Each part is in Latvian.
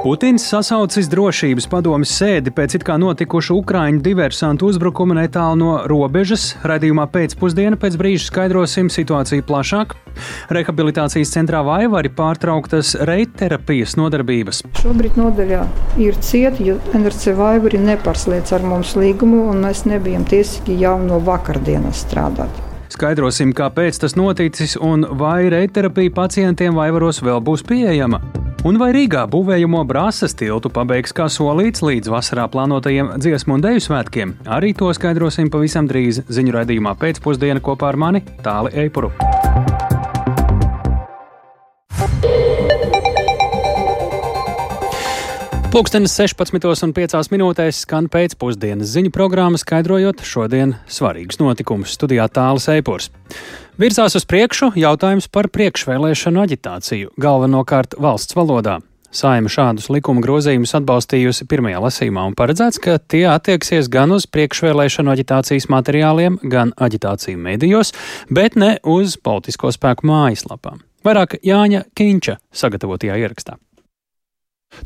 Putins sasaucis drošības padomis sēdi pēc it kā notikuša Ukraiņu diversantu uzbrukuma netālu no robežas. Radījumā pēcpusdiena pēc brīža skaidrosim situāciju plašāk. Rehabilitācijas centrā Vaivari pārtrauktas reiterapijas nodarbības. Šobrīd nodaļā ir cieta, jo NRC Vaivari nepārslēdz ar mums līgumu, un mēs nebijām tiesīgi jau no vakardienas strādāt. Skaidrosim, kāpēc tas noticis un vai reiterapija pacientiem Vaivaros vēl būs pieejama. Un vai Rīgā būvējamo brāzas tiltu pabeigs kā solīts līdz vasarā plānotajiem dziesmu un dēļu svētkiem? Arī to skaidrosim pavisam drīz ziņu raidījumā pēcpusdienā kopā ar mani Tāli Eipuru. Pūkstens 16,5 minūtēs skan pēcpusdienas ziņu programma, skaidrojot šodien svarīgus notikumus. Studijā tālāk Eipors. Virzās uz priekšu jautājums par priekšvēlēšanu aģitāciju, galvenokārt valsts valodā. Saima šādus likuma grozījumus atbalstījusi pirmajā lasīmā un paredzēts, ka tie attieksies gan uz priekšvēlēšanu aģitācijas materiāliem, gan aģitāciju medijos, bet ne uz politisko spēku mājaslapām. Vairāk Jāņa Kīņča sagatavotajā ierakstā.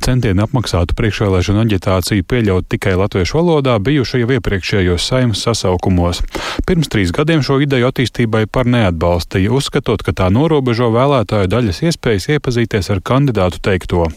Centieni apmaksātu priekšvēlēšanu aģitāciju pieļaut tikai latviešu valodā bijuši jau iepriekšējos saimnes sasaukumos. Pirms trīs gadiem šo ideju attīstībai par neatbalstīja, uzskatot, ka tā norobežo vēlētāju daļas iespējas iepazīties ar kandidātu teikto.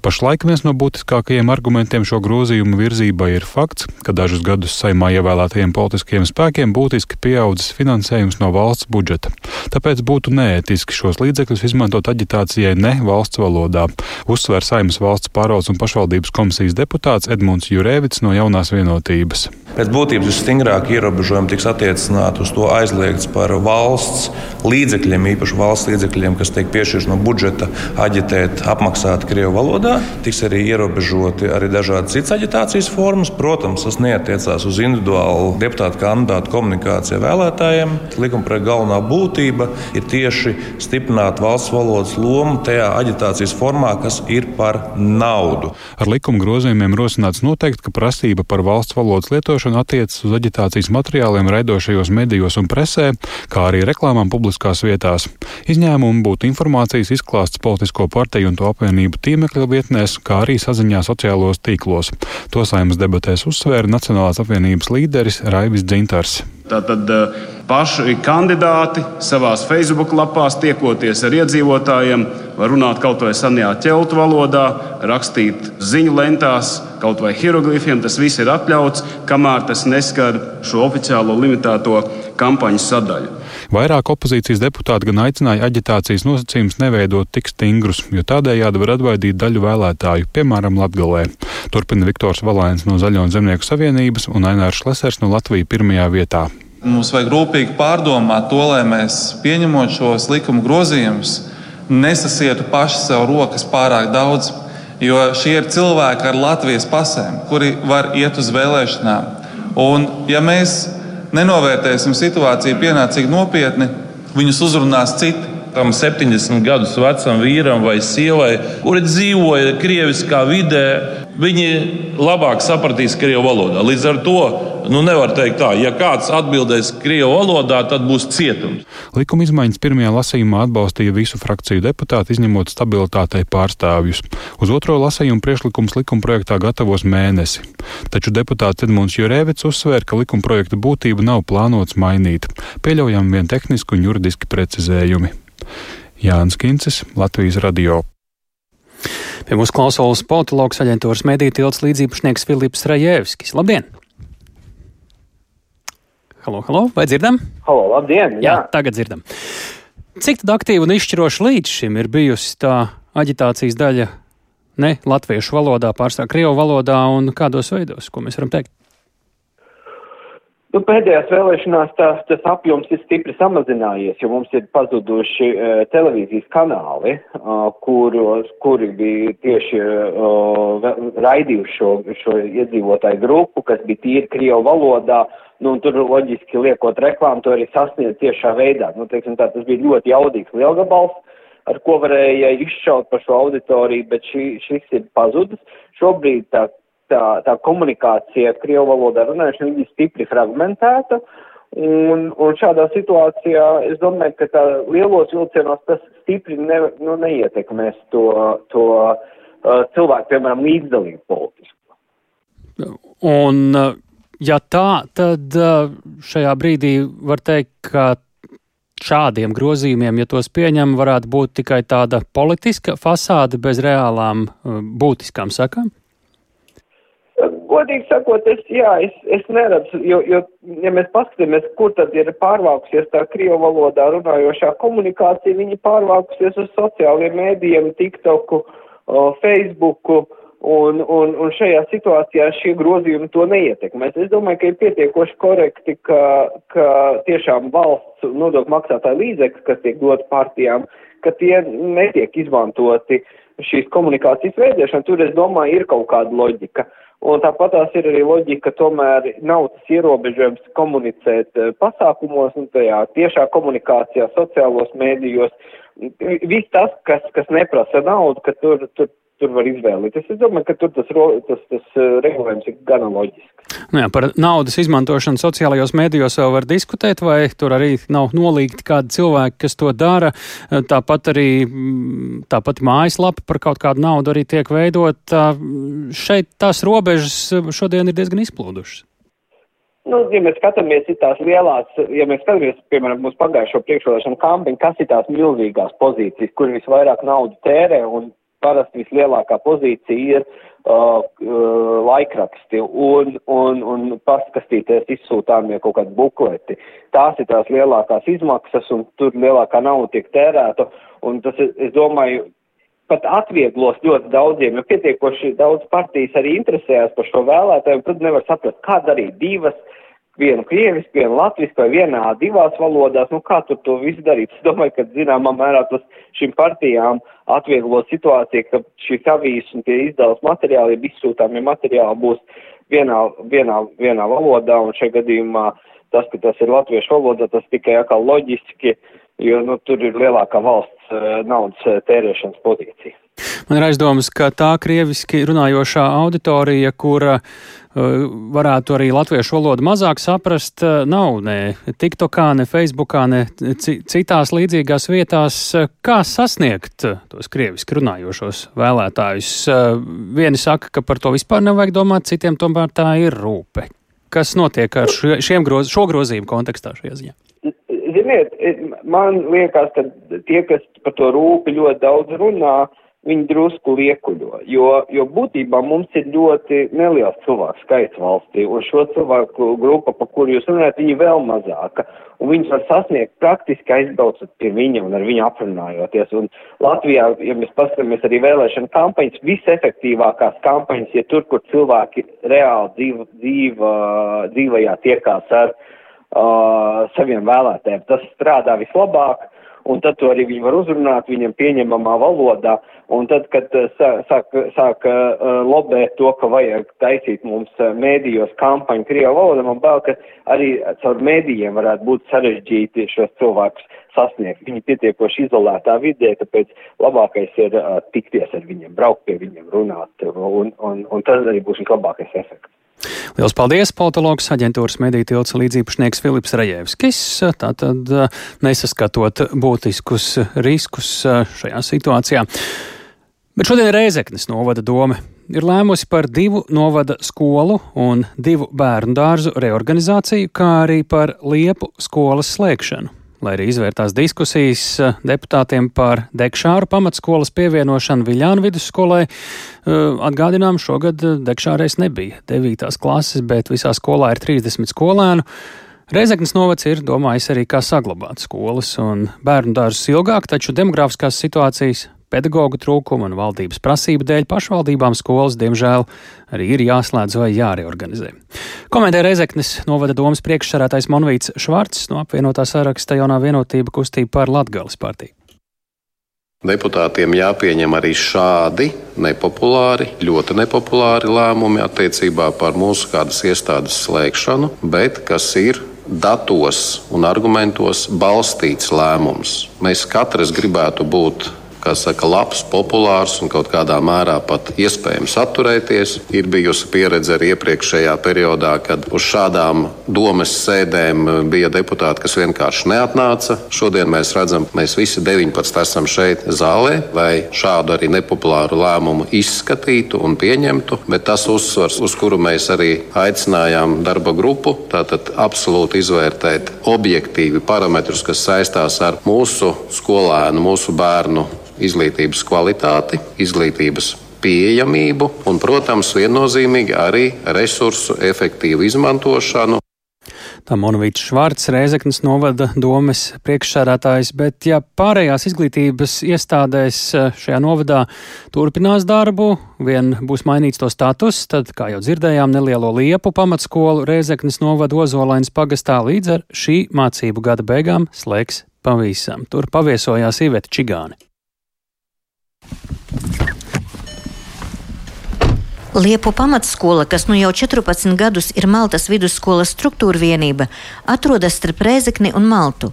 Pašlaik viens no būtiskākajiem argumentiem šo grozījumu virzībai ir fakts, ka dažus gadus saimā ievēlētajiem politiskiem spēkiem būtiski pieaudzis finansējums no valsts budžeta. Tāpēc būtu neētiski šos līdzekļus izmantot aģitācijai ne valsts valodā, uzsver saimnes valsts valsts pārvaldes un pašvaldības komisijas deputāts Edmunds Jurēvits no jaunās vienotības. Pēc būtības visstingrāk ierobežojumi tiks attiecināti uz to aizliegts par valsts līdzekļiem, īpaši valsts līdzekļiem, kas tiek piešķirti no budžeta, aģitēt, apmaksāt Krievijas valodā. Tiks arī ierobežoti arī dažādas citas aģitācijas formas. Protams, tas neatiecās uz individuālu deputātu kandidātu komunikāciju vēlētājiem. Likumprojekta galvenā būtība ir tieši stiprināt valsts valodas lomu tajā aģitācijas formā, kas ir par naudu. Ar likuma grozījumiem rosināts noteikt, ka prasība par valsts valodas lietošanu attiecas uz aģitācijas materiāliem raidošajos medijos un presē, kā arī reklāmām publiskās vietās. Izņēmumi būtu informācijas izklāsts politisko partiju un to apvienību tīmekļa vietnēs, kā arī saziņā sociālos tīklos. To saimnes debatēs uzsvēra Nacionālās apvienības līderis Raivis Dzintars. Tātad eh, paši kandidāti savā Facebook lapās tiekoties ar iedzīvotājiem, runāt kaut vai senajā ķeltu valodā, rakstīt ziņu lentās, kaut vai hieroglifiem. Tas viss ir atļauts, kamēr tas neskar šo oficiālo limitēto kampaņas sadaļu. Vairāk opozīcijas deputāti gan aicināja aģitācijas nosacījumus neveidot tik stingrus, jo tādējādi var atbaidīt daļu vēlētāju, piemēram, Latgalē. Turpina Viktors Valēns no Zaļo un Zemnieku savienības un Ainārs Šlesers no Latvijas pirmajā vietā. Mums vajag rūpīgi pārdomāt to, lai mēs pieņemot šos likuma grozījumus, nesasietu paši sev rokas pārāk daudz. Jo šie ir cilvēki ar Latvijas pasēm, kuri var iet uz vēlēšanām. Un, ja mēs nenovērtēsim situāciju pienācīgi nopietni, viņus uzrunās citi. Tam 70 gadus vecam vīram vai sievai, kuri dzīvoja krieviskā vidē, viņi labāk sapratīs krievu valodā. Līdz ar to nu, nevar teikt tā, ja kāds atbildēs krievu valodā, tad būs cietums. Likuma izmaiņas pirmajā lasījumā atbalstīja visu frakciju deputāti, izņemot stabilitātei pārstāvjus. Uz otro lasījumu priekšlikums likumprojektā gatavos mēnesi. Taču deputāts Edmunds Jurēvits uzsvēra, ka likumprojekta būtība nav plānots mainīt. Pieļaujam vien tehniski un juridiski precizējumi. Jānis Kincis, Latvijas radio. Pie mūsu klausulas politologs aģentūras mediju tilts līdzīpašnieks Filips Rajevskis. Labdien! Halo, halo, vai dzirdam? Halo, labdien! Jā, jā tagad dzirdam. Cik tad aktīva un izšķiroša līdz šim ir bijusi tā aģitācijas daļa ne latviešu valodā, pārstāv krievu valodā un kādos veidos, ko mēs varam teikt? Nu, pēdējās vēlēšanās tā, tas apjoms ir stipri samazinājies, jo mums ir pazuduši uh, televīzijas kanāli, uh, kuros, kuri bija tieši uh, raidījuši šo, šo iedzīvotāju grupu, kas bija tīri Krievu valodā, nu, tur loģiski liekot reklāmu, to arī sasniedz tiešā veidā. Nu, teiksim, tā, tas bija ļoti jaudīgs lielgabals, ar ko varēja izšaut par šo auditoriju, bet šī, šis ir pazudis. Šobrīd tā tā, tā komunikācija Krievu valodā runāšana ir stipri fragmentēta. Un, un šādā situācijā es domāju, ka tā lielos vilcienos tas stipri ne, nu, neietekmēs to, to uh, uh, cilvēku, piemēram, līdzdalību politiski. Un, ja tā, tad šajā brīdī var teikt, ka šādiem grozījumiem, ja tos pieņem, varētu būt tikai tāda politiska fasāde bez reālām būtiskām sakām? Godīgi sakot, es, jā, es, es neredzu, jo, jo, ja mēs paskatāmies, kur tad ir pārvākusies tā krievu valodā runājošā komunikācija, viņi pārvākusies uz sociālajiem mēdījiem, TikToku, Facebooku, un, un, un šajā situācijā šie grozījumi to neietekmēs. Es domāju, ka ir pietiekoši korekti, ka, ka tiešām valsts nodokļu maksātāju līdzekļi, kas tiek dot partijām, ka tie netiek izmantoti šīs komunikācijas veidēšana. Tur, es domāju, ir kaut kāda loģika. Uh, Un tāpat tās ir arī loģika, tomēr nav tas ierobežojums komunicēt eh, pasākumos un tajā tiešā komunikācijā, sociālos mēdījos. Viss tas, kas, kas neprasa naudu, ka tur, tur tur var izvēlēties. Es domāju, ka tur tas, tas, tas eh, regulējums ir gana loģisks. Nu jā, par naudas izmantošanu sociālajos mēdījos vēl var diskutēt, vai tur arī nav nolīgti kādi cilvēki, kas to dara. Tāpat arī mm, tāpat mājaslapa par kaut kādu naudu arī tiek veidot. Šeit tās robežas šodien ir diezgan izplūdušas. Nu, ja mēs skatāmies į tās lielās, ja mēs skatāmies, piemēram, mūsu pagājušo priekšvēlēšanu kampaņu, kas ir tās milzīgās pozīcijas, kur visvairāk naudu tērē un parasti vislielākā pozīcija ir uh, uh, laikraksti un, un, un paskastīties izsūtāmie kaut kādi bukleti. Tās ir tās lielākās izmaksas un tur lielākā nauda tiek tērēta. Un tas, es domāju, pat atvieglos ļoti daudziem, jo pietiekoši daudz partijas arī interesējās par šo vēlētāju, tad nevar saprast, kā darīt divas vienu krievisku, vienu latvisku vai vienā divās valodās, nu kā tur to visu darīt? Es domāju, ka zināmā mērā tas šīm partijām atvieglo situāciju, ka šīs avīzes un tie izdevums materiāli, ja izsūtāmie materiāli būs vienā, vienā, vienā valodā, un šajā gadījumā tas, ka tas ir latviešu valoda, tas tikai atkal loģiski, jo nu, tur ir lielākā valsts uh, naudas uh, tērēšanas pozīcija. Man ir aizdomas, ka tā krieviski runājošā auditorija, kura uh, varētu arī latviešu valodu mazāk saprast, uh, nav ne TikTokā, ne Facebookā, ne citās līdzīgās vietās. Kā sasniegt tos krieviski runājošos vēlētājus? Uh, vieni saka, ka par to vispār nevajag domāt, citiem tomēr tā ir rūpe. Kas notiek ar šiem groz, šo grozījumu kontekstā šajā ziņā? Ziniet, man liekas, ka tie, kas par to rūpi ļoti daudz runā, uh, viņi drusku liekuļo, jo, jo būtībā mums ir ļoti neliels cilvēku skaits valstī, un šo cilvēku grupa, pa kuru jūs runājat, viņi vēl mazāka, un viņus var sasniegt praktiski aizbraucot pie viņa un ar viņu aprunājoties. Un Latvijā, ja mēs paskatāmies arī vēlēšana kampaņas, visefektīvākās kampaņas, ja tur, kur cilvēki reāli dzīv, dzīv, dzīvajā tiekās ar uh, saviem vēlētēm, tas strādā vislabāk un tad to arī viņi var uzrunāt viņam pieņemamā valodā, un tad, kad uh, sāk, sāk uh, lobēt to, ka vajag taisīt mums uh, mēdījos kampaņu Krievu valodā, man bail, ka arī caur mēdījiem varētu būt sarežģīti šos cilvēkus sasniegt. Viņi pietiekoši izolētā vidē, tāpēc labākais ir tikties ar viņiem, braukt pie viņiem, runāt, un, un, un tas arī būs vislabākais efekts. Lielas paldies! Politologs aģentūras mediju tilts līdzīpašnieks Filips Rajevskis. Tātad nesaskatot būtiskus riskus šajā situācijā. Bet šodien Reizeknes novada doma ir lēmusi par divu novada skolu un divu bērnu dārzu reorganizāciju, kā arī par liepu skolas slēgšanu lai arī izvērtās diskusijas eh, deputātiem par Dekšāru pamatskolas pievienošanu Viļānu vidusskolai. Eh, atgādinām, šogad eh, Dekšārais nebija 9. klases, bet visā skolā ir 30 skolēnu. Reizeknas novacs ir domājis arī, kā saglabāt skolas un bērnu dārzus ilgāk, taču demografiskās situācijas pedagoģu trūkuma un valdības prasību dēļ pašvaldībām skolas, diemžēl, arī ir jāslēdz vai jāreorganizē. Komentē Reizeknes novada domas priekšsarātais Monvīts Švarts no apvienotā saraksta jaunā vienotība kustība par Latgales partiju. Deputātiem jāpieņem arī šādi nepopulāri, ļoti nepopulāri lēmumi attiecībā par mūsu kādas iestādes slēgšanu, bet kas ir datos un argumentos balstīts lēmums. Mēs katrs gribētu būt kā saka, labs, populārs un kaut kādā mērā pat iespējams atturēties. Ir bijusi pieredze arī iepriekšējā periodā, kad uz šādām domas sēdēm bija deputāti, kas vienkārši neatnāca. Šodien mēs redzam, mēs visi 19 esam šeit zālē, lai šādu arī nepopulāru lēmumu izskatītu un pieņemtu. Bet tas uzsvars, uz kuru mēs arī aicinājām darba grupu, tātad absolūti izvērtēt objektīvi parametrus, kas saistās ar mūsu skolēnu, mūsu bērnu izglītības kvalitāti, izglītības pieejamību un, protams, viennozīmīgi arī resursu efektīvu izmantošanu. Tā Monovīts Švarts, Rēzeknas novada domes priekšsēdētājs, bet ja pārējās izglītības iestādēs eh, šajā novadā turpinās darbu, vien būs mainīts to status, tad, kā jau dzirdējām, nelielo liepu pamatskolu Rēzeknas novada Ozolainas pagastā līdz ar šī mācību gada beigām slēgs pavisam. Tur paviesojās Iveta Čigāni. Liepu pamatskola, kas nu jau 14 gadus ir Maltas vidusskolas struktūra vienība, atrodas starp Rēzekni un Maltu.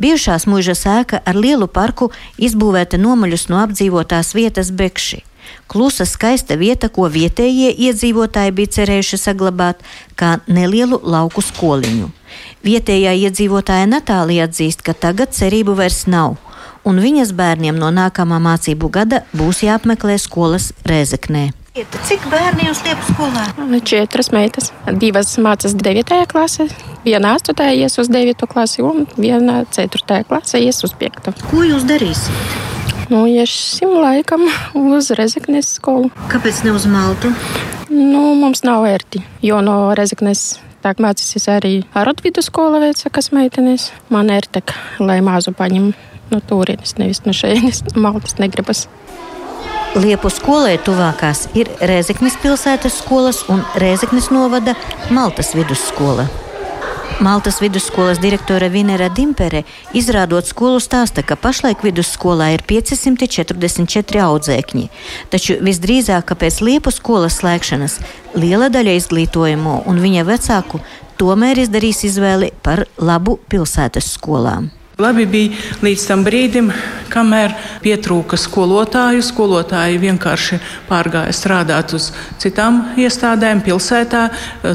Bijušās mūža sēka ar lielu parku izbūvēta nomaļus no apdzīvotās vietas Bekši. Klusa, skaista vieta, ko vietējie iedzīvotāji bija cerējuši saglabāt kā nelielu lauku skoliņu. Vietējā iedzīvotāja Natālija atzīst, ka tagad cerību vairs nav un viņas bērniem no nākamā mācību gada būs jāapmeklē skolas Rēzeknē. Cik bērni jūs liekat skolā? Četras meitas. Divas mācās 9. klasē, viena 8. ies uz 9. klasi un viena 4. klasē ies uz 5. Ko jūs darīsiet? Nu, iesim laikam uz Rezeknes skolu. Kāpēc ne uz Maltu? Nu, mums nav vērti, jo no Rezeknes tā mācīsies arī Arotvidu skola veica, kas meitenes. Man ir tā, lai mazu paņem no turienes, nevis no šejienes, Maltas negribas. Liepu skolai tuvākās ir Rēzeknes pilsētas skolas un Rēzeknes novada Maltas vidusskola. Maltas vidusskolas direktore Vinera Dimpere, izrādot skolu, stāsta, ka pašlaik vidusskolā ir 544 audzēkņi, taču visdrīzāk, pēc liepu skolas slēgšanas liela daļa izglītojamo un viņa vecāku tomēr izdarīs izvēli par labu pilsētas skolām. Labi bija līdz tam brīdim, kamēr pietrūka skolotāju. Skolotāji vienkārši pārgāja strādāt uz citām iestādēm, pilsētā,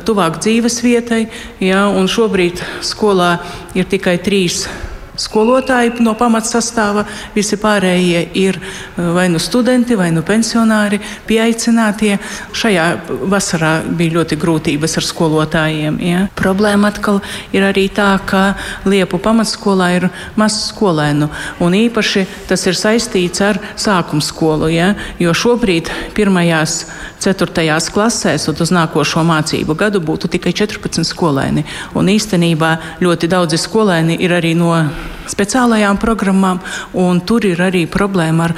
tuvāk dzīves vietai. Ja, šobrīd skolā ir tikai trīs skolotāji no pamatsastāva, visi pārējie ir eh, vai nu studenti, vai nu pensionāri, pieaicinātie. Šajā vasarā bija ļoti grūtības ar skolotājiem. Ja. Problēma atkal ir arī tā, ka Liepu pamatskolā ir maz skolēnu, un īpaši tas ir saistīts ar sākuma skolu, ja, jo šobrīd pirmajās, ceturtajās klasēs un uz nākošo mācību gadu būtu tikai 14 skolēni, un īstenībā ļoti daudzi skolēni ir arī no speciālajām programmām, un tur ir arī problēma ar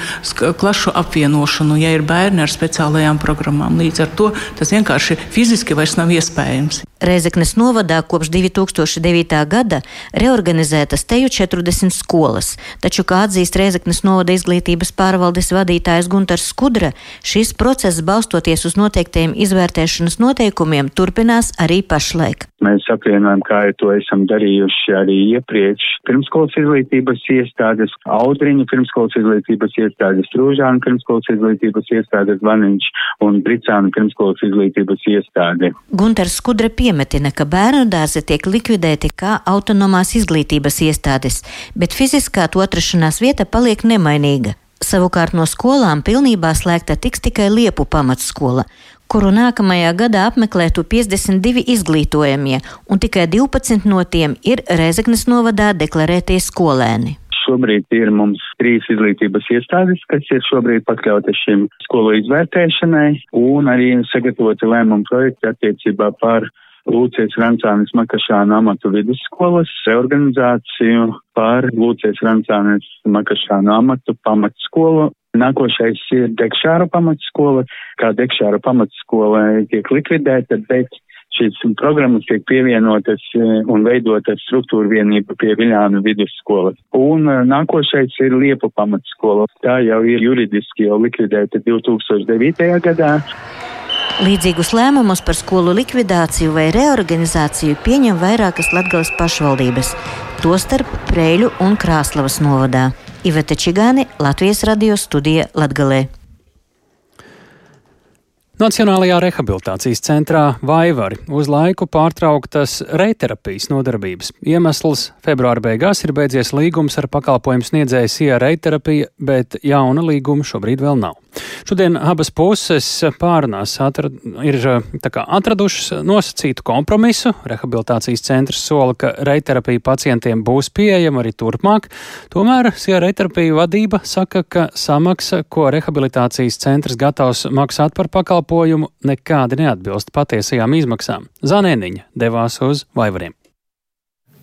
klašu apvienošanu, ja ir bērni ar speciālajām programmām. Līdz ar to tas vienkārši fiziski vairs nav iespējams. Reizeknes novadā kopš 2009. gada reorganizētas teju 40 skolas, taču, kā atzīst Reizeknes novada izglītības pārvaldes vadītājs Guntars Skudra, šis process balstoties uz noteiktiem izvērtēšanas noteikumiem turpinās arī pašlaik. Mēs apvienojam, kā jau to esam darījuši arī iepriekš. Pirmskolas izglītības iestādes, Audriņa pirmskolas izglītības iestādes, Rūžāna pirmskolas izglītības iestādes, Vaniņš un Bricāna pirmskolas izglītības iestāde. Guntars Skudra piemetina, ka bērnu dārzi tiek likvidēti kā autonomās izglītības iestādes, bet fiziskā to atrašanās vieta paliek nemainīga. Savukārt no skolām pilnībā slēgta tiks tikai Liepu pamatskola, kuru nākamajā gadā apmeklētu 52 izglītojamie, un tikai 12 no tiem ir Rezeknes novadā deklarētie skolēni. Šobrīd ir mums trīs izglītības iestādes, kas ir šobrīd pakļautas šim skolu izvērtēšanai, un arī sagatavoti lēmumu projekti attiecībā par Lūcijas Rancānes Makašāna amatu vidusskolas reorganizāciju par Lūcijas Rancānes Makašāna amatu pamatskolu. Nākošais ir Dekšāra pamatskola, kā Dekšāra pamatskola tiek likvidēta, bet šīs programmas tiek pievienotas eh, un veidotas struktūra vienība pie Viļānu vidusskolas. Un eh, nākošais ir Liepa pamatskola. Tā jau ir juridiski jau likvidēta 2009. gadā. Līdzīgus lēmumus par skolu likvidāciju vai reorganizāciju pieņem vairākas Latvijas pašvaldības, tostarp Preļu un Krāslavas novadā. Iveta Čigāne, Latvijas radio studija Latgalē. Nacionālajā rehabilitācijas centrā Vaivari uz laiku pārtrauktas reiterapijas nodarbības. Iemesls februāra beigās ir beidzies līgums ar pakalpojumu sniedzēju SIA reiterapija, bet jauna līguma šobrīd vēl nav. Šodien abas puses pārunās atrad, ir kā, atradušas nosacītu kompromisu. Rehabilitācijas centrs sola, ka reiterapija pacientiem būs pieejama arī turpmāk. Tomēr SIA reiterapija vadība saka, ka samaksa, ko rehabilitācijas centrs gatavs maksāt par pakalpojumu nekādi neatbilst patiesajām izmaksām. Zanēniņa devās uz Vaivariem.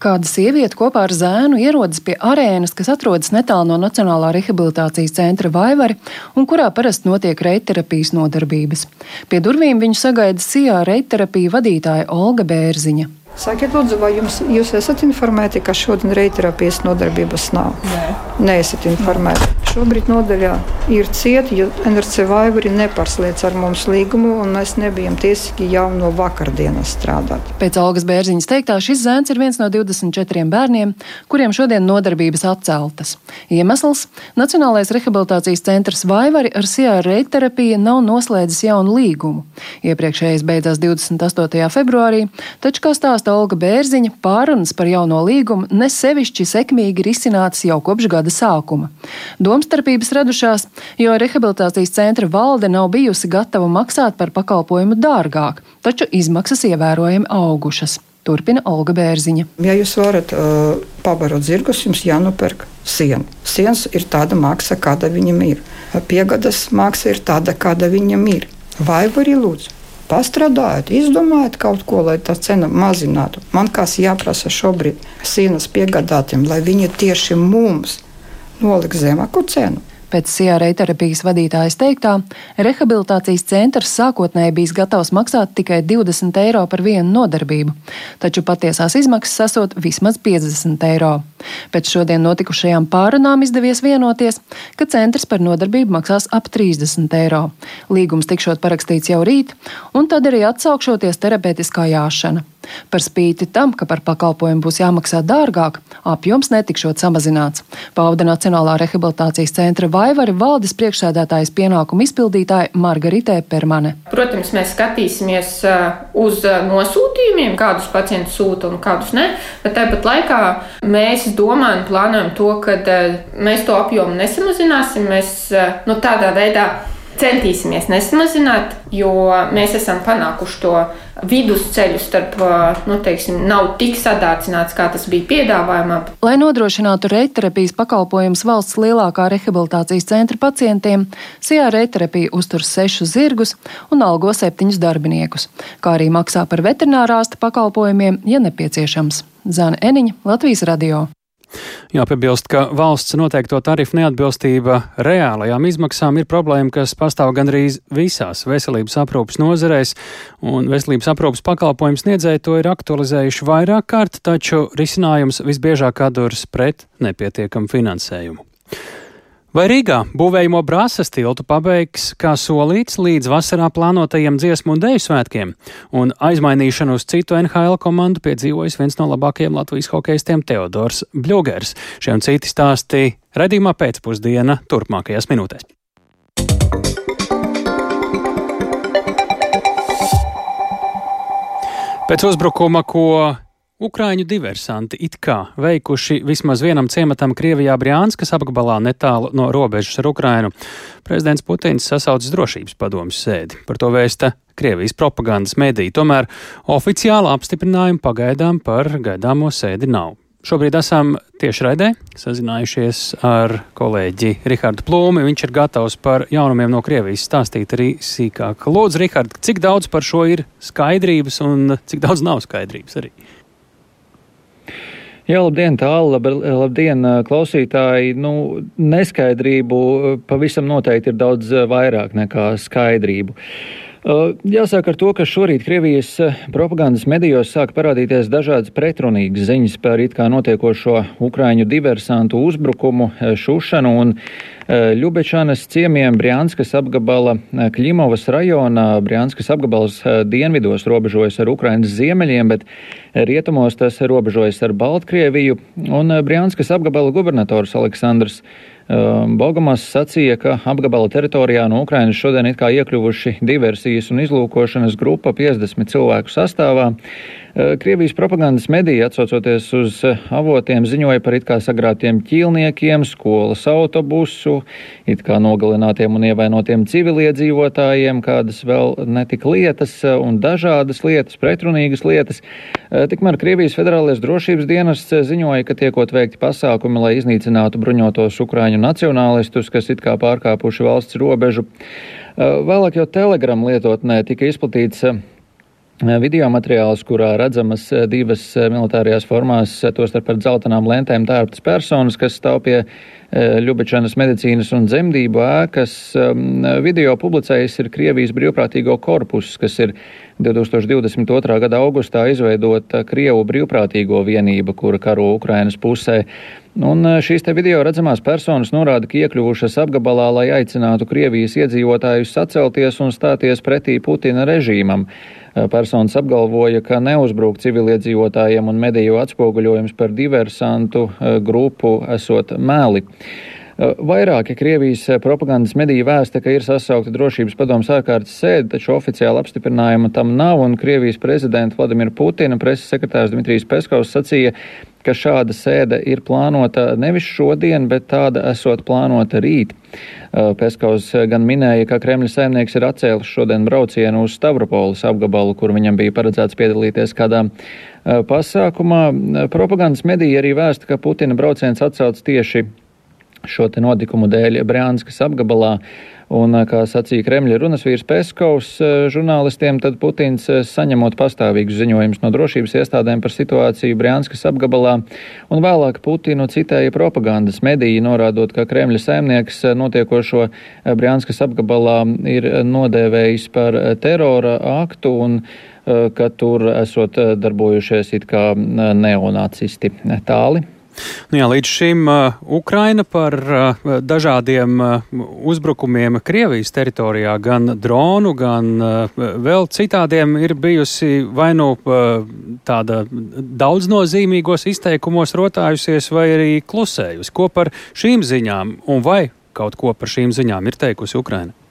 Kāda sieviete kopā ar zēnu ierodas pie arēnas, kas atrodas netālu no Nacionālā rehabilitācijas centra Vaivari un kurā parasti notiek reiterapijas nodarbības. Pie durvīm viņu sagaida sijā reiterapija vadītāja Olga Bērziņa. Sakiet, lūdzu, vai jums, jūs esat informēti, ka šodien reiterapijas nodarbības nav? Nē. Nē, esat informēti. Šobrīd nodaļā ir cieta, jo NRC Vaivari nepārslēdz ar mums līgumu, un mēs nebijām tiesīgi jau no vakardienas strādāt. Pēc Algas Bērziņas teiktā, šis zēns ir viens no 24 bērniem, kuriem šodien nodarbības atceltas. Iemesls - Nacionālais rehabilitācijas centrs Vaivari ar SIA reiterapiju nav noslēdzis jaunu līgumu. Iepriekšējais beidzās 28. februārī, taču, kā stāsta stāsta Olga Bērziņa, pārunas par jauno līgumu nesevišķi sekmīgi risinātas jau kopš gada sākuma. Domstarpības radušās, jo rehabilitācijas centra valde nav bijusi gatava maksāt par pakalpojumu dārgāk, taču izmaksas ievērojami augušas. Turpina Olga Bērziņa. Ja jūs varat uh, pabarot zirgus, jums jānopērk siena. Sienas ir tāda maksa, kāda viņam ir. Piegadas maksa ir tāda, kāda viņam ir. Vai arī lūdzu? Pastrādājot, izdomājot kaut ko, lai tā cena mazinātu. Man kas jāprasa šobrīd sienas piegādātiem, lai viņi tieši mums noliks zemāku cenu. Pēc CRA terapijas vadītājas teiktā, rehabilitācijas centrs sākotnēji bijis gatavs maksāt tikai 20 eiro par vienu nodarbību, taču patiesās izmaksas esot vismaz 50 eiro. Pēc šodien notikušajām pārunām izdevies vienoties, ka centrs par nodarbību maksās ap 30 eiro. Līgums tikšot parakstīts jau rīt, un tad arī atsaukšoties terapeitiskā jāšana. Par spīti tam, ka par pakalpojumu būs jāmaksā dārgāk, apjoms netikšot samazināts. Pauda Nacionālā rehabilitācijas centra Vaivari valdes priekšsēdētājas pienākumu izpildītāja Margarita Permane. Protams, mēs skatīsimies uh, uz uh, nosūtījumiem, kādus pacientus sūta un kādus ne, bet tāpat laikā mēs domājam, plānojam to, ka uh, mēs to apjomu nesamazināsim. Mēs nu, tādā veidā centīsimies nesamazināt, jo mēs esam panākuši to vidusceļu starp, nu, teiksim, nav tik sadārcināts, kā tas bija piedāvājumā. Lai nodrošinātu reiterapijas pakalpojumus valsts lielākā rehabilitācijas centra pacientiem, SIA reiterapija uztur sešus zirgus un algo septiņus darbiniekus, kā arī maksā par veterinārāsta pakalpojumiem, ja nepieciešams. Zana Eniņa, Latvijas radio. Jāpiebilst, ka valsts noteikto tarifu neatbilstība reālajām izmaksām ir problēma, kas pastāv gandrīz visās veselības aprūpas nozarēs, un veselības aprūpas pakalpojums sniedzēji to ir aktualizējuši vairāk kārt, taču risinājums visbiežāk atduras pret nepietiekamu finansējumu. Vai Rīgā būvējamo brāzas tiltu pabeigs, kā solīts, līdz vasarā plānotajiem dziesmu un dēļu svētkiem, un aizmainīšanu uz citu NHL komandu piedzīvojis viens no labākajiem Latvijas hokeistiem Teodors Bļūgers. Šie un citi stāsti redzījumā pēcpusdiena turpmākajās minūtēs. Pēc uzbrukuma, ko Ukrāņu diversanti it kā veikuši vismaz vienam ciematam Krievijā Brjānskas apgabalā netālu no robežas ar Ukrainu. Prezidents Putins sasaucis drošības padomjas sēdi. Par to vēsta Krievijas propagandas mediji. Tomēr oficiāla apstiprinājuma pagaidām par gaidāmo sēdi nav. Šobrīd esam tiešraidē sazinājušies ar kolēģi Rihardu Plūmi. Viņš ir gatavs par jaunumiem no Krievijas stāstīt arī sīkāk. Lūdzu, Rihard, cik daudz par šo ir skaidrības un cik daudz nav skaidrības arī? Jā, labdien, tālu, lab, labdien, klausītāji. Nu, neskaidrību pavisam noteikti ir daudz vairāk nekā skaidrību. Jāsāk ar to, ka šorīt Krievijas propagandas medijos sāk parādīties dažādas pretrunīgas ziņas par it kā notiekošo Ukraiņu diversantu uzbrukumu, šušanu, un Ļubečanas ciemiemiem Brianskas apgabala Kļimovas rajonā. Brianskas apgabals dienvidos robežojas ar Ukrainas ziemeļiem, bet rietumos tas robežojas ar Baltkrieviju. Un Brianskas apgabala gubernators Aleksandrs Ehm, Bogamas sacīja, ka apgabala teritorijā no Ukrainas šodien it kā iekļuvuši diversijas un izlūkošanas grupa 50 cilvēku sastāvā. Ehm, Krievijas propagandas medija, atsaucoties uz avotiem, ziņoja par it kā sagrātiem ķīlniekiem, skolas autobusu, it kā nogalinātiem un ievainotiem civiliedzīvotājiem, kādas vēl netika lietas un dažādas lietas, pretrunīgas lietas. Tikmēr Krievijas federālais drošības dienests ziņoja, ka tiekot veikti pasākumi, lai iznīcinātu bruņotos Ukraiņu nacionālistus, kas it kā pārkāpuši valsts robežu. Vēlāk jau Telegram lietotnē tika izplatīts video materiāls, kurā redzamas divas militārajās formās, tostarp ar dzeltenām lentēm tērptas personas, kas stāv pie Ļubečanas medicīnas un dzemdību ēkas. Video publicējis ir Krievijas brīvprātīgo korpus, kas ir 2022. gada augustā izveidota Krievu brīvprātīgo vienība, kura karo Ukrainas pusē. Un šīs te video redzamās personas norāda, ka iekļuvušas apgabalā, lai aicinātu Krievijas iedzīvotājus sacelties un stāties pretī Putina režīmam. Personas apgalvoja, ka neuzbruk civiliedzīvotājiem un mediju atspoguļojums par diversantu grupu esot meli. Vairāki Krievijas propagandas mediji vēsta, ka ir sasaukta drošības padomas ārkārtas sēde, taču oficiāli apstiprinājuma tam nav, un Krievijas prezidenta Vladimira Putina preses sekretārs Dmitrijs Peskovs sacīja, ka šāda sēde ir plānota nevis šodien, bet tāda esot plānota rīt. Peskovs gan minēja, ka Kremļa saimnieks ir atcēlis šodien braucienu uz Stavropolis apgabalu, kur viņam bija paredzēts piedalīties kādā pasākumā. Propagandas mediji arī vēsta, ka Putina brauciens atcelts tieši šo notikumu dēļ Brānskas apgabalā. Un, kā sacīja Kremļa runas vīrs Peskovs žurnālistiem, tad Putins saņemot pastāvīgus ziņojumus no drošības iestādēm par situāciju Brānskas apgabalā, un vēlāk Putinu citēja propagandas mediji, norādot, ka Kremļa saimnieks notiekošo Brānskas apgabalā ir nodēvējis par terora aktu un ka tur esot darbojušies it kā neonacisti. Tāli. Nu jā, līdz šim uh, Ukraina par uh, dažādiem uh, uzbrukumiem Krievijas teritorijā, gan dronu, gan uh, vēl citādiem, ir bijusi vai nu uh, tāda daudznozīmīgos izteikumos rotājusies, vai arī klusējusi. Ko par šīm ziņām un vai kaut ko par šīm ziņām ir teikusi Ukraina?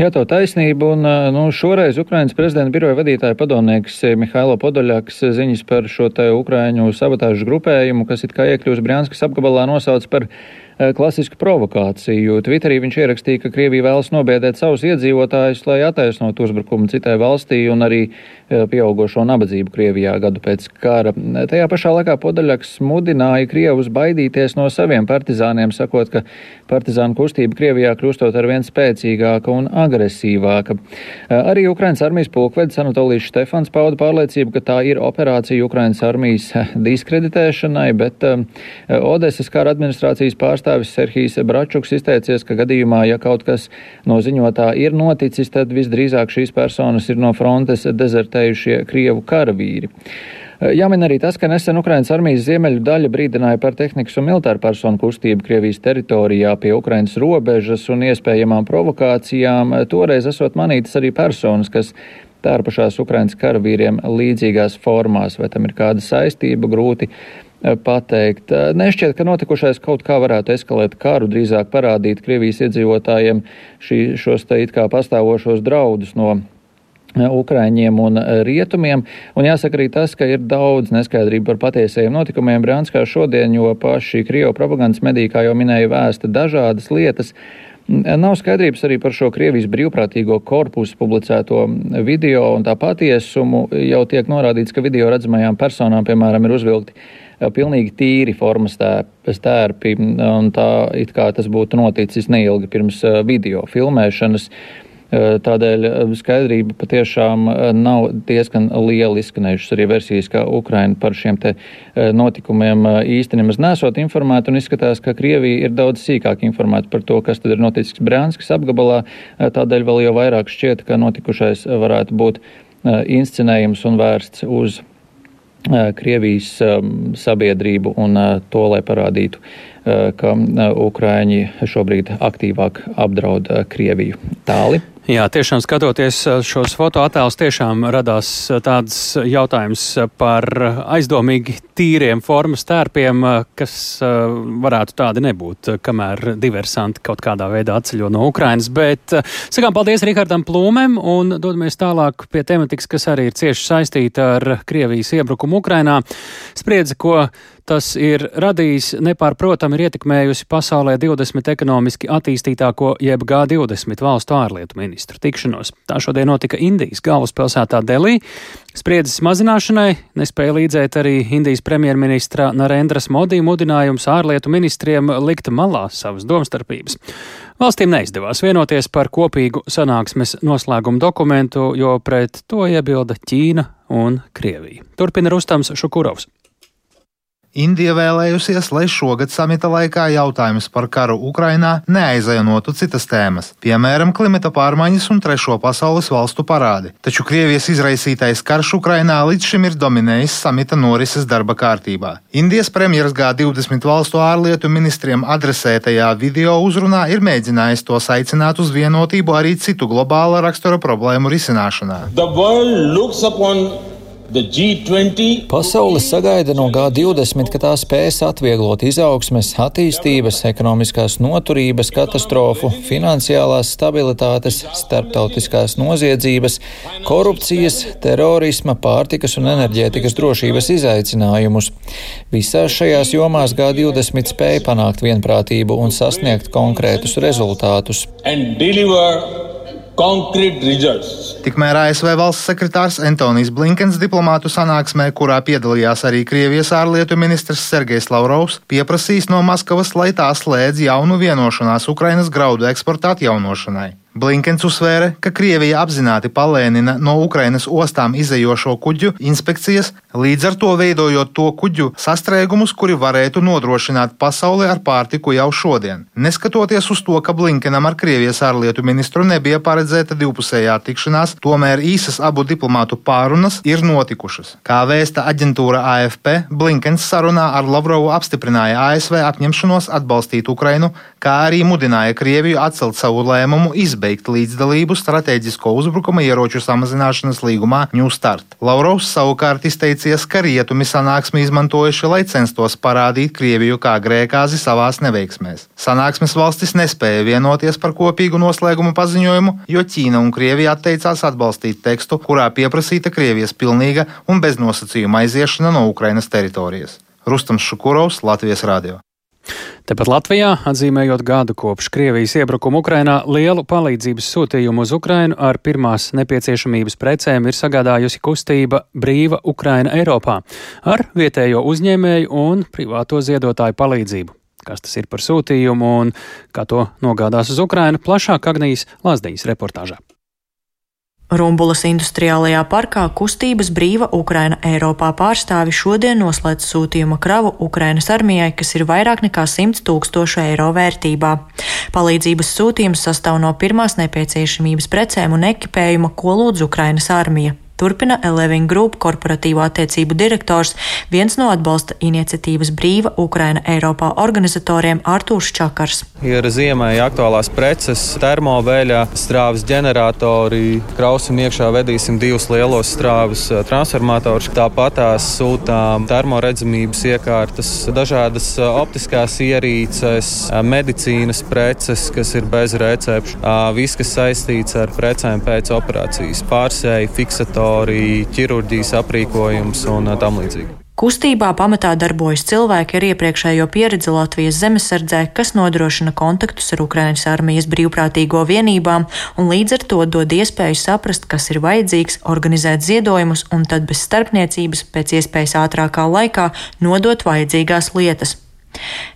Jā, tā taisnība. Un, nu, šoreiz Ukrainas prezidenta biroja vadītāja padomnieks Mihailo Podoļaks ziņas par šo te Ukraiņu sabotāžu grupējumu, kas it kā iekļūst Brianskas apgabalā, nosauc par klasisku provokāciju. Twitterī viņš ierakstīja, ka Krievija vēlas nobiedēt savus iedzīvotājus, lai attaisnotu uzbrukumu citai valstī un arī pieaugušo nabadzību Krievijā gadu pēc kara. Tajā pašā laikā Podaļaks mudināja Krievus baidīties no saviem partizāniem, sakot, ka partizānu kustība Krievijā kļūstot ar vien spēcīgāka un agresīvāka. Eh, arī Ukrainas armijas pulkvedis Anatolijas Štefans pauda pārliecību, ka tā ir operācija Ukrainas armijas diskreditēšanai, bet Odesas kara administrācijas pārstāvis Serhijas Bračuks izteicies, ka gadījumā, ja kaut kas no ziņotā ir noticis, tad visdrīzāk šīs personas ir no frontes dezertējušie Krievu karavīri. Jāmin arī tas, ka nesen Ukrainas armijas ziemeļu daļa brīdināja par tehnikas un militāru personu kustību Krievijas teritorijā pie Ukrainas robežas un iespējamām provokācijām. Toreiz esot manītas arī personas, kas tērpušās Ukrainas karavīriem līdzīgās formās, vai tam ir kāda saistība, grūti Eh, pateikt. Eh, nešķiet, ka notikušais kaut kā varētu eskalēt karu, drīzāk parādīt Krievijas iedzīvotājiem šī, šos te it kā pastāvošos draudus no eh, Ukraiņiem un rietumiem. Un jāsaka arī tas, ka ir daudz neskaidrību par patiesajiem notikumiem Brānskā šodien, jo paši Krievu propagandas mediji, kā jau minēja, vēsta dažādas lietas. Nav skaidrības arī par šo Krievijas brīvprātīgo korpusu publicēto video un tā patiesumu. Jau tiek norādīts, ka video redzamajām personām, piemēram, ir uzvilkti pilnīgi tīri formas stērpi, un tā it kā tas būtu noticis neilgi pirms video filmēšanas. Tādēļ skaidrība patiešām nav diezgan liela izskanējušas arī versijas, ka Ukraina par šiem te notikumiem īsti nemaz nesot informēta un izskatās, ka Krievija ir daudz sīkāk informēta par to, kas tad ir noticis Brānskas apgabalā. Tādēļ vēl jau vairāk šķiet, ka notikušais varētu būt inscenējums un vērsts uz Krievijas sabiedrību un to, lai parādītu ka Ukraiņi šobrīd aktīvāk apdraud Krieviju. Tāli. Jā, tiešām skatoties šos fotoattēlus, tiešām radās tāds jautājums par aizdomīgi tīriem formas tērpiem, kas varētu tādi nebūt, kamēr diversanti kaut kādā veidā atceļo no Ukrainas. Bet sakām paldies Rihardam Plūmēm un dodamies tālāk pie tematikas, kas arī ir cieši saistīta ar Krievijas iebrukumu Ukrainā. Spriedzi, ko tas ir radījis, nepārprotami ir ietekmējusi pasaulē 20 ekonomiski attīstītāko jeb G20 valstu ārlietu ministru tikšanos. Tā šodien notika Indijas galvaspilsētā Delī. Spriedzes mazināšanai nespēja līdzēt arī Indijas premjerministra Narendras Modī mudinājums ārlietu ministriem likt malā savas domstarpības. Valstīm neizdevās vienoties par kopīgu sanāksmes noslēgumu dokumentu, jo pret to iebilda Ķīna un Krievija. Turpina Rustams Šukurovs. Indija vēlējusies, lai šogad samita laikā jautājums par karu Ukrainā neaizainotu citas tēmas, piemēram, klimata pārmaiņas un trešo pasaules valstu parādi. Taču Krievijas izraisītais karš Ukrainā līdz šim ir dominējis samita norises darba kārtībā. Indijas premjeras G20 valstu ārlietu ministriem adresētajā video uzrunā ir mēģinājis tos aicināt uz vienotību arī citu globāla rakstura problēmu risināšanā. Pasaule sagaida no G20, ka tā spēs atvieglot izaugsmes, attīstības, ekonomiskās noturības katastrofu, finansiālās stabilitātes, starptautiskās noziedzības, korupcijas, terorisma, pārtikas un enerģētikas drošības izaicinājumus. Visās šajās jomās G20 spēja panākt vienprātību un sasniegt konkrētus rezultātus. Tikmēr ASV valsts sekretārs Antonijs Blinkens diplomātu sanāksmē, kurā piedalījās arī Krievijas ārlietu ministrs Sergejs Lavrovs, pieprasīs no Maskavas, lai tā slēdz jaunu vienošanās Ukrainas graudu eksporta atjaunošanai. Blinkens uzsvēra, ka Krievija apzināti palēnina no Ukrainas ostām izējošo kuģu inspekcijas, līdz ar to veidojot to kuģu sastrēgumus, kuri varētu nodrošināt pasauli ar pārtiku jau šodien. Neskatoties uz to, ka Blinkenam ar Krievijas ārlietu ministru nebija paredzēta divpusējā tikšanās, tomēr īsas abu diplomātu pārunas ir notikušas. Kā vēsta aģentūra AFP, Blinkens sarunā ar Lavrovu apstiprināja ASV apņemšanos atbalstīt Ukrainu, kā arī mudināja Krieviju atcelt savu lēmumu izbeigt līdzdalību strateģisko uzbrukuma ieroču samazināšanas līgumā New Start. Lavrovs savukārt izteicies, ka rietumi sanāksmi izmantojuši, lai censtos parādīt Krieviju kā grēkāzi savās neveiksmēs. Sanāksmes valstis nespēja vienoties par kopīgu noslēgumu paziņojumu, jo Ķīna un Krievija atteicās atbalstīt tekstu, kurā pieprasīta Krievijas pilnīga un beznosacījuma aiziešana no Ukrainas teritorijas. Rustams Šukurovs, Latvijas Radio. Tepat Latvijā, atzīmējot gadu kopš Krievijas iebrukuma Ukrainā, lielu palīdzības sūtījumu uz Ukrainu ar pirmās nepieciešamības precēm ir sagādājusi kustība Brīva Ukraina Eiropā ar vietējo uzņēmēju un privāto ziedotāju palīdzību. Kas tas ir par sūtījumu un kā to nogādās uz Ukrainu, plašāk Agnijas Lazdiņas reportāžā. Rumbulas industriālajā parkā kustības brīva Ukraina Eiropā pārstāvi šodien noslēdz sūtījuma kravu Ukrainas armijai, kas ir vairāk nekā 100 tūkstošu eiro vērtībā. Palīdzības sūtījums sastāv no pirmās nepieciešamības precēm un ekipējuma, ko lūdz Ukrainas armija. Turpina Eleving Group korporatīvo attiecību direktors, viens no atbalsta iniciatīvas Brīva Ukraina Eiropā organizatoriem Artūrs Čakars. Ir ziemai aktuālās preces, termoveļa, strāvas ģeneratori, krausim iekšā vedīsim divus lielos strāvas eh, transformatorus. Tāpat tās sūtām termoredzamības iekārtas, dažādas eh, optiskās ierīces, eh, medicīnas preces, kas ir bez recepšu, viss, kas saistīts ar precēm pēc operācijas, pārsēji, fiksatori laboratorija, ķirurģijas aprīkojums un tam līdzīgi. Kustībā pamatā darbojas cilvēki ar iepriekšējo pieredzi Latvijas zemesardzē, kas nodrošina kontaktus ar Ukraiņas armijas brīvprātīgo vienībām un līdz ar to dod iespēju saprast, kas ir vajadzīgs, organizēt ziedojumus un tad bez starpniecības pēc iespējas ātrākā laikā nodot vajadzīgās lietas.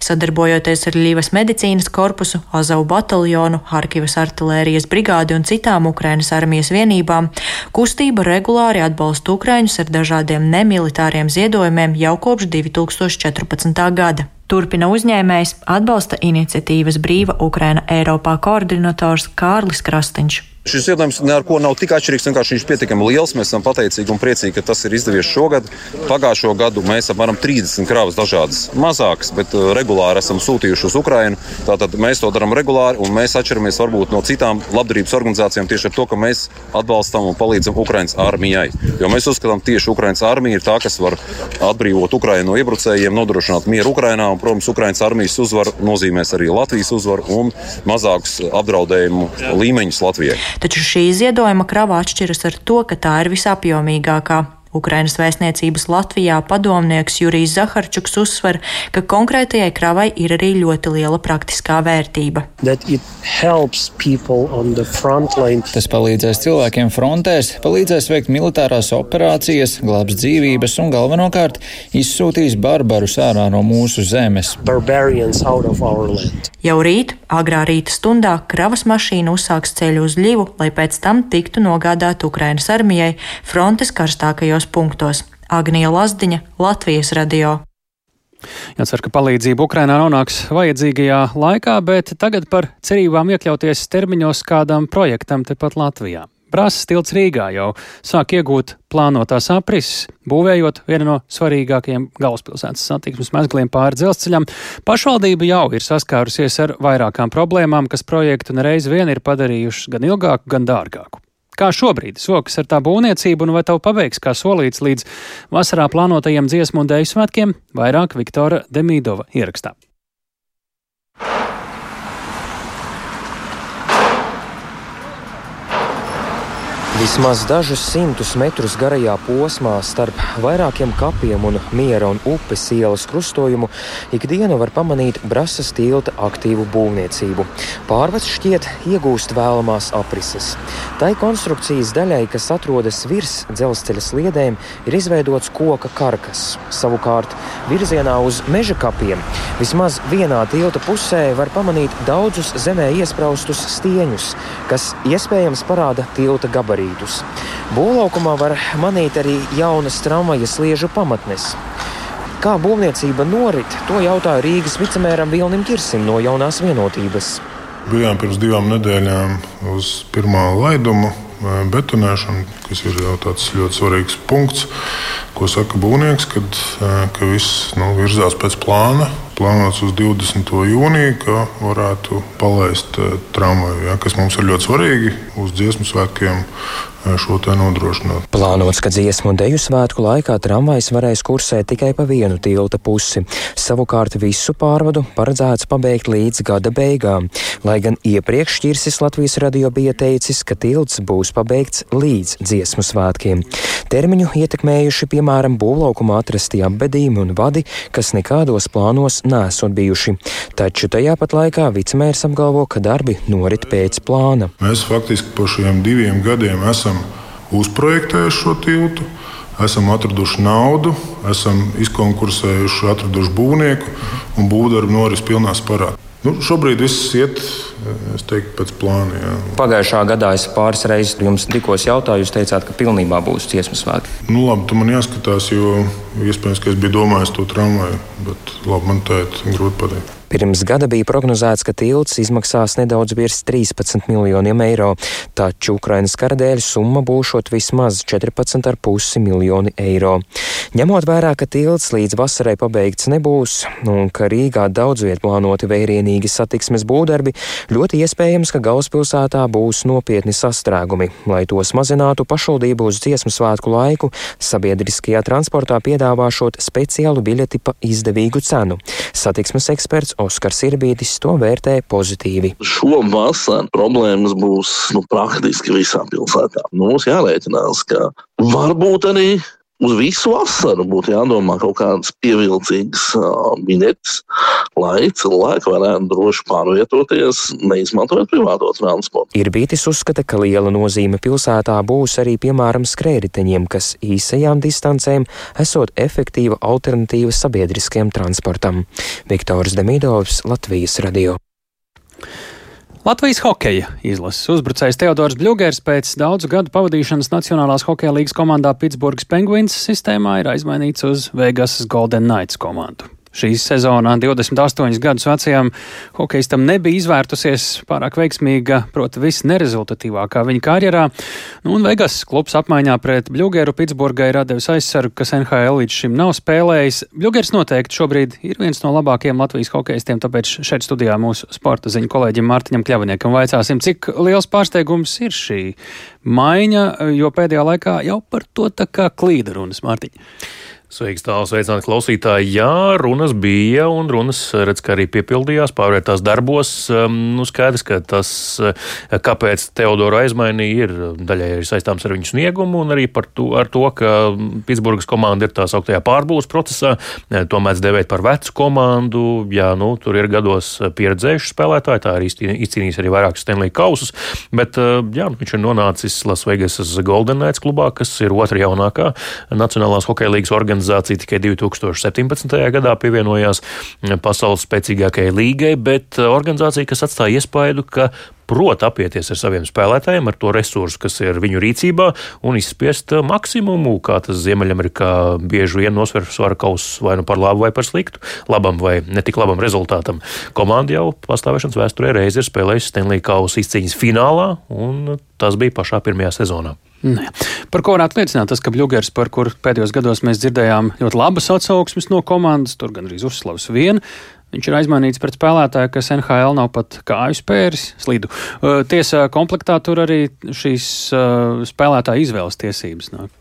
Sadarbojoties ar Ļivas medicīnas korpusu, Azavu bataljonu, Harkivas artilērijas brigādi un citām Ukrainas armijas vienībām, kustība regulāri atbalsta Ukraiņus ar dažādiem nemilitāriem ziedojumiem jau kopš 2014. gada. Turpina uzņēmējs atbalsta iniciatīvas Brīva Ukraina Eiropā koordinators Kārlis Krastiņš. Šis ziedojums neko nav tik atšķirīgs, vienkārši viņš ir pietiekami liels. Mēs esam pateicīgi un priecīgi, ka tas ir izdevies šogad. Pagājušo gadu mēs apmēram 30 kravas dažādas, mazākas, bet uh, regulāri esam sūtījuši uz Ukrajinu. Tātad mēs to darām regulāri un mēs atšķiramies varbūt no citām labdarības organizācijām tieši ar to, ka mēs atbalstam un palīdzam Ukraiņas armijai. Jo mēs uzskatām, ka tieši Ukraiņas armija ir tā, kas var atbrīvot Ukraiņu no iebrucējiem, nodrošināt mieru Ukraiņā. Un, protams, Ukraiņas armijas uzvaru nozīmēs arī Latvijas uzvaru un mazākus apdraudējumu līmeņus Latvijai. Taču šī ziedojuma krava atšķiras ar to, ka tā ir visapjomīgākā. Ukrainas vēstniecības Latvijā padomnieks Jurijs Zaharčuks uzsver, ka konkrētajai kravai ir arī ļoti liela praktiskā vērtība. Tas palīdzēs cilvēkiem frontēs, palīdzēs veikt militārās operācijas, glābs dzīvības un galvenokārt izsūtīs barbarus ārā no mūsu zemes. Jau rīt, agrā rīta stundā, kravas mašīna uzsāks ceļu uz Ļivu, lai pēc tam tiktu nogādāta Ukrainas armijai frontes karstākajos punktos. Agnija Lazdiņa, Latvijas radio. Jācer, ka palīdzība Ukrainā nonāks vajadzīgajā laikā, bet tagad par cerībām iekļauties termiņos kādam projektam tepat Latvijā. Brāzas tilts Rīgā jau sāk iegūt plānotās aprises, būvējot vienu no svarīgākajiem galvaspilsētas satiksmes mezgliem pāri dzelzceļam. Pašvaldība jau ir saskārusies ar vairākām problēmām, kas projektu nereiz vien ir padarījušas gan ilgāku, gan dārgāku. Kā šobrīd sokas ar tā būvniecību, un vai tev pabeigs kā solīts līdz vasarā plānotajiem dziesmu un dēļu svētkiem, vairāk Viktora Demīdova ierakstā. Vismaz dažus simtus metrus garajā posmā starp vairākiem kapiem un miera un upes ielas krustojumu ikdienu var pamanīt brasas tilta aktīvu būvniecību. Pārvads šķiet iegūst vēlamās aprises. Tai konstrukcijas daļai, kas atrodas virs dzelzceļa sliedēm, ir izveidots koka karkas. Savukārt virzienā uz meža kapiem vismaz vienā tilta pusē var pamanīt daudzus zemē iespraustus stieņus, kas iespējams parāda tilta gabarītu gabarītus. Būvlaukumā var manīt arī jaunas tramvaja sliežu pamatnes. Kā būvniecība norit, to jautāja Rīgas vicemēram Vilnim Kirsim no jaunās vienotības. Bijām pirms divām nedēļām uz pirmā laiduma betonēšanu, kas ir jau tāds ļoti svarīgs punkts, ko saka būvnieks, kad ka viss nu, virzās pēc plāna. Plānots uz 20. jūniju, ka varētu palaist tramvaju, ja, kas mums ir ļoti svarīgi uz dziesmu svētkiem šo te nodrošināt. Plānots, ka dziesmu un deju svētku laikā tramvajs varēs kursēt tikai pa vienu tilta pusi. Savukārt visu pārvadu paredzēts pabeigt līdz gada beigām, lai gan iepriekš Čirsis Latvijas radio bija teicis, ka tilts būs pabeigts līdz dziesmu svētkiem. Termiņu ietekmējuši piemēram būvlaukumā atrastie apbedījumi un vadi, kas nekādos plānos nesot bijuši. Taču tajā pat laikā vicemērs apgalvo, ka darbi norit pēc plāna. Mēs faktiski pa šiem diviem gadiem esam uzprojektējuši šo tiltu, esam atraduši naudu, esam izkonkursējuši, atraduši būvnieku un būvdarbu noris pilnā sparā. Nu, šobrīd viss iet teiktu, pēc plāna. Jā. Pagājušā gadā es pāris reizes jums tikos jautāju, jūs teicāt, ka pilnībā būs dziesmu svētki. Nu, labi, tu man jāskatās, jo iespējams, ka es biju domājis to tramvaju, bet labi, man tā ir grūti pateikt. Pirms gada bija prognozēts, ka tilts izmaksās nedaudz virs 13 miljoniem eiro, taču Ukrainas kara dēļ summa būšot vismaz 14,5 miljoni eiro. Ņemot vērā, ka tilts līdz vasarai pabeigts nebūs un ka Rīgā daudz viet plānoti vērienīgi satiksmes būvdarbi, ļoti iespējams, ka galvaspilsētā būs nopietni sastrēgumi. Lai tos mazinātu, pašvaldību uz dziesmu svētku laiku sabiedriskajā transportā piedāvāšot speciālu biļeti pa izdevīgu cenu. Satiksmes eksperts Oskars Irbītis to vērtē pozitīvi. Šovasar problēmas būs nu, praktiski visā pilsētā. Nu, mums jārēķinās, ka varbūt arī uz visu vasaru būtu jādomā kaut kādas pievilcīgas biļetes, lai cilvēki varētu droši pārvietoties, neizmantojot privāto transportu. Irbītis uzskata, ka liela nozīme pilsētā būs arī piemēram skrējriteņiem, kas īsajām distancēm esot efektīva alternatīva sabiedriskajam transportam. Viktors Demidovs, Latvijas radio. Latvijas hokeja izlases uzbrucējs Teodors Bļūgers pēc daudzu gadu pavadīšanas Nacionālās hokeja līgas komandā Pitsburgas Penguins sistēmā ir aizmainīts uz Vegasas Golden Knights komandu. Šīs sezonā 28 gadus vecajam hokeistam nebija izvērtusies pārāk veiksmīga, proti, viss nerezultatīvākā viņa karjerā. Nu, un Vegas klubs apmaiņā pret Bļūgeru Pitsburgai ir devis aizsargu, kas NHL līdz šim nav spēlējis. Bļūgers noteikti šobrīd ir viens no labākajiem Latvijas hokeistiem, tāpēc šeit studijā mūsu sporta ziņu kolēģim Mārtiņam Kļaviniekam vaicāsim, cik liels pārsteigums ir šī maiņa, jo pēdējā laikā jau par to tā kā klīda runas Mārtiņa. Sveiks, tālāk, sveicināti klausītāji. Jā, runas bija, un runas, redz, ka arī piepildījās, pārvērtās darbos. Nu, skaidrs, ka tas, uh, kāpēc Teodoru aizmainīja, ir daļai arī saistāms ar viņu sniegumu, un arī to, to ka Pitsburgas komanda ir tā sauktajā pārbūves procesā. To mēdz devēt par vecu komandu. Jā, nu, tur ir gados pieredzējuši spēlētāji, tā arī izcīnījis arī vairākus Stanley kausus, bet jā, nu, viņš ir nonācis Las Vegasas Golden Knights klubā, kas ir otra jaunākā Nacionālās hokeja līgas organizācija organizācija tikai 2017. gadā pievienojās pasaules spēcīgākajai līgai, bet organizācija, kas atstāja iespaidu, ka prot apieties ar saviem spēlētājiem, ar to resursu, kas ir viņu rīcībā, un izspiest maksimumu, kā tas Ziemeļamerikā bieži vien nosver svara kausus vai nu par labu vai par sliktu, labam vai netik labam rezultātam. Komanda jau pastāvēšanas vēsturē reizi ir spēlējusi Stanley Kausa izcīņas finālā, un tas bija pašā pirmajā sezonā. Ne. Par ko varētu liecināt tas, ka Bluegers, par kuru pēdējos gados mēs dzirdējām ļoti labas atsauksmes no komandas, tur gan arī uzslavas viena. Viņš ir aizmainīts pret spēlētāju, kas NHL nav pat kāju spēris, slidu. Tiesa komplektā tur arī šīs spēlētāja izvēles tiesības nāk.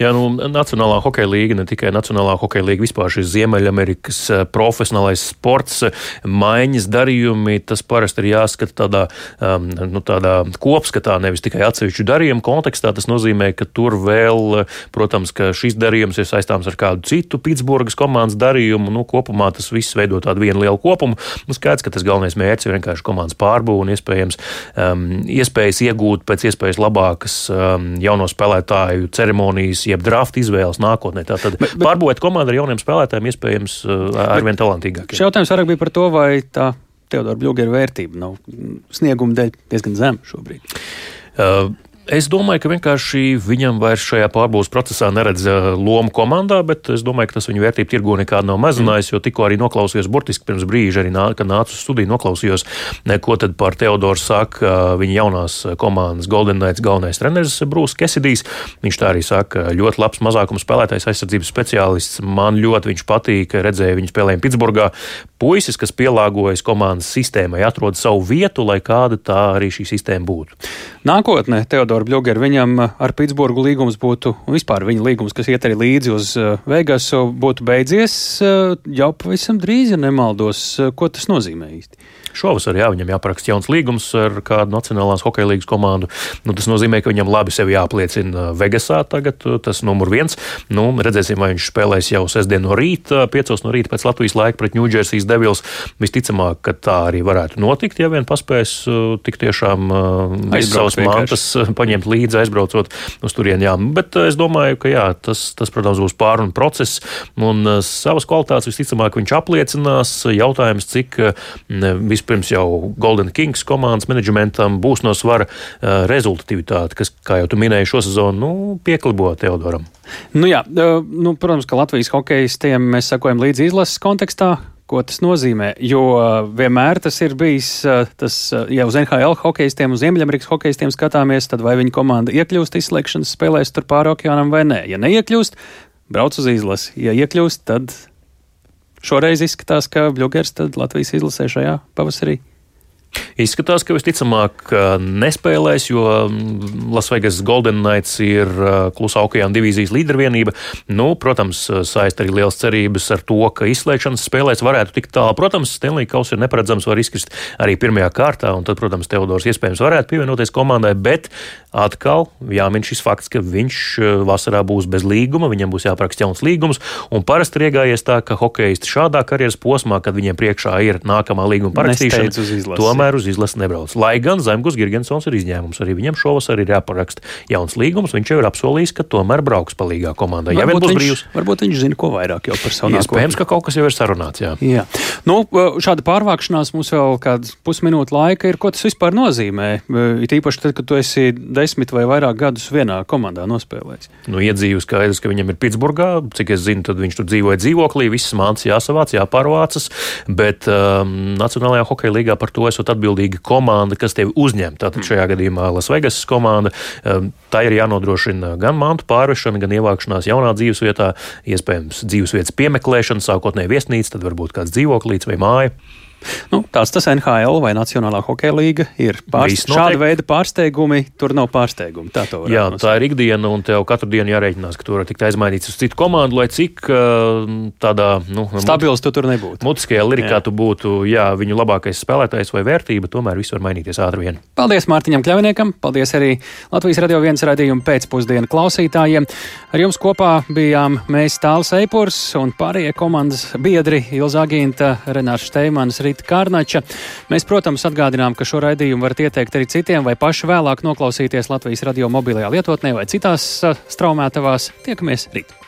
Jā, nu, Nacionālā hokeja līga, ne tikai Nacionālā hokeja līga, vispār šis Ziemeļamerikas eh, profesionālais sports, eh, maiņas darījumi, tas parasti ir jāskata tādā, um, nu, tādā kopskatā, nevis tikai atsevišķu darījumu kontekstā. Tas nozīmē, ka tur vēl, protams, ka šis darījums ir saistāms ar kādu citu Pitsburgas komandas darījumu. Nu, kopumā tas viss veido tādu vienu lielu kopumu. Nu, skaidrs, ka tas galvenais mērķis ir vienkārši komandas pārbūve un iespējams um, iespējas iegūt pēc iespējas labākas um, jauno spēlētāju ceremoniju ceremonijas, jeb drafta izvēles nākotnē. Tātad pārbūvēt komandu ar jauniem spēlētājiem iespējams uh, arvien talantīgākiem. Šis jautājums vairāk bija par to, vai tā Teodora Bļūgera vērtība nav snieguma dēļ diezgan zema šobrīd. Uh, Es domāju, ka vienkārši viņam vairs šajā pārbūves procesā neredz lomu komandā, bet es domāju, ka tas viņa vērtību tirgu nekādu nav mazinājis, jo tikko arī noklausījos burtiski pirms brīža, nā, kad nācu uz studiju, noklausījos, ko tad par Teodoru saka viņa jaunās komandas Golden Knights galvenais treneris Brūss Kesidijs. Viņš tā arī saka, ļoti labs mazākums spēlētājs, aizsardzības speciālists. Man ļoti viņš patīk, redzēju viņu spēlējumu Pitsburgā. Puisis, kas pielāgojas komandas sistēmai, atrod savu vietu, lai kāda tā arī šī sistēma būtu. Nākotnē Teodora Teodoru Bļogeru. Viņam eh, ar Pitsburgu līgums būtu, vispār viņa līgums, kas iet arī līdzi uz eh, Vegasu, būtu beidzies eh, jau pavisam drīz, ja nemaldos. Ko tas nozīmē īsti? Šovasar jā, viņam jāparaksta jauns līgums ar kādu Nacionālās hokeja līnijas komandu. Nu, tas nozīmē, ka viņam labi sevi jāapliecina Vegasā. Tagad tas numur viens. Nu, redzēsim, vai viņš spēlēs jau sestdien no rīta, piecos no rīta pēc Latvijas laika pret Ņūdžersijas Devils. Visticamāk, ka tā arī varētu notikt, ja vien paspēs tik tiešām visas savas mantas paņemt līdzi, aizbraucot uz turieni. Jā. Bet es domāju, ka jā, tas, tas, protams, būs pārunu process un savas kvalitātes visticamāk viņš apliecinās. Jautājums, cik vispār vispirms jau Golden Kings komandas menedžmentam būs no svara uh, rezultatīvitāte, kas, kā jau tu minēji, šo sezonu nu, pieklibo Teodoram. Nu, jā, nu, protams, ka Latvijas hokeistiem mēs sakojam līdzi izlases kontekstā. Ko tas nozīmē? Jo vienmēr tas ir bijis, tas, ja uz NHL hokeistiem, uz Ziemeļamerikas hokeistiem skatāmies, tad vai viņa komanda iekļūst izslēgšanas spēlēs tur pāri okeānam vai nē. Ja neiekļūst, brauc uz izlasi. Ja iekļūst, tad Šoreiz izskatās, ka Bļūgers Latvijas izlasē šajā pavasarī Izskatās, ka visticamāk nespēlēs, jo mm, Lasvegas Golden Knights ir klusā okeāna divīzijas līdervienība. Nu, protams, saist arī liels cerības ar to, ka izslēgšanas spēlēs varētu tikt tālu. Protams, Stanley Kaus ir neparedzams, var izkrist arī pirmajā kārtā, un tad, protams, Teodors iespējams varētu pievienoties komandai, bet atkal jāmin šis fakts, ka viņš vasarā būs bez līguma, viņam būs jāparaksta jauns līgums, un parasti ir iegājies tā, ka hokeisti šādā karjeras posmā, kad viņiem priekšā ir nākamā līguma parakstīšana, tomēr uz izlasi nebrauc. Lai gan Zemgus Girgensons ir izņēmums, arī viņam šovasar ir jāparaksta jauns līgums. Viņš jau ir apsolījis, ka tomēr brauks palīgā komandā. Ja vien būs brīvs, varbūt viņš zina ko vairāk jau par savu nākotni. Iespējams, ka kaut kas jau ir sarunāts. Jā. Jā. Nu, šāda pārvākšanās mums vēl kāds pusminūte laika ir. Ko tas vispār nozīmē? It īpaši tad, kad tu esi desmit vai vairāk gadus vienā komandā nospēlējis. Nu, iedzīvus skaidrs, ka viņam ir Pitsburgā. Cik es zinu, tad viņš tur dzīvoja dzīvoklī, visas mācības jāsavāc, jāpārvācas. Bet um, Nacionālajā hokeja līgā par to esot atbildīga komanda, kas tevi uzņem. Tātad šajā gadījumā Lasvegas komanda. Um, tā ir jānodrošina gan mantu pārvešana, gan ievākšanās jaunā dzīvesvietā, iespējams, dzīvesvietas piemeklēšana, sākotnēji viesnīca, tad varbūt kāds dzīvoklīts vai māja. Nu, tāds tas NHL vai Nacionālā hokeja līga ir. Pārst, šāda veida pārsteigumi, tur nav pārsteigumi. Tā, Jā, nosaukt. tā ir ikdiena, un tev katru dienu jārēķinās, ka tur var tikt aizmainīts uz citu komandu, lai cik tādā nu, stabils tu tur nebūtu. Mutiskajā lirikā jā. tu būtu jā, viņu labākais spēlētājs vai vērtība, tomēr viss var mainīties ātri vien. Paldies Mārtiņam Kļaviniekam, paldies arī Latvijas radio viens raidījumu pēcpusdienu klausītājiem. Ar jums kopā bijām mēs Tāls Eipurs un pārējie komandas biedri Ilza Agīnta, Renārs Steimans, Rita Kārnača. Mēs, protams, atgādinām, ka šo raidījumu varat ieteikt arī citiem vai paši vēlāk noklausīties Latvijas radio mobilajā lietotnē vai citās straumētavās. Tiekamies rīt!